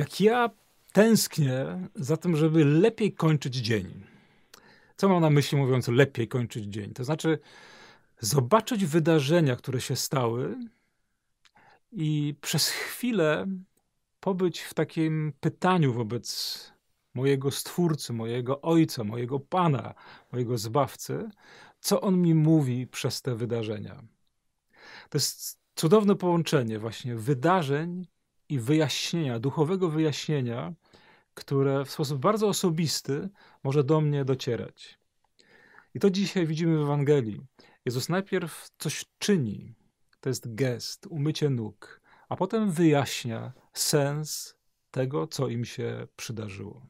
jak ja tęsknię za tym, żeby lepiej kończyć dzień. Co mam na myśli mówiąc lepiej kończyć dzień? To znaczy zobaczyć wydarzenia, które się stały i przez chwilę pobyć w takim pytaniu wobec mojego Stwórcy, mojego Ojca, mojego Pana, mojego Zbawcy, co On mi mówi przez te wydarzenia. To jest cudowne połączenie właśnie wydarzeń i wyjaśnienia, duchowego wyjaśnienia, które w sposób bardzo osobisty może do mnie docierać. I to dzisiaj widzimy w Ewangelii. Jezus najpierw coś czyni, to jest gest, umycie nóg, a potem wyjaśnia sens tego, co im się przydarzyło.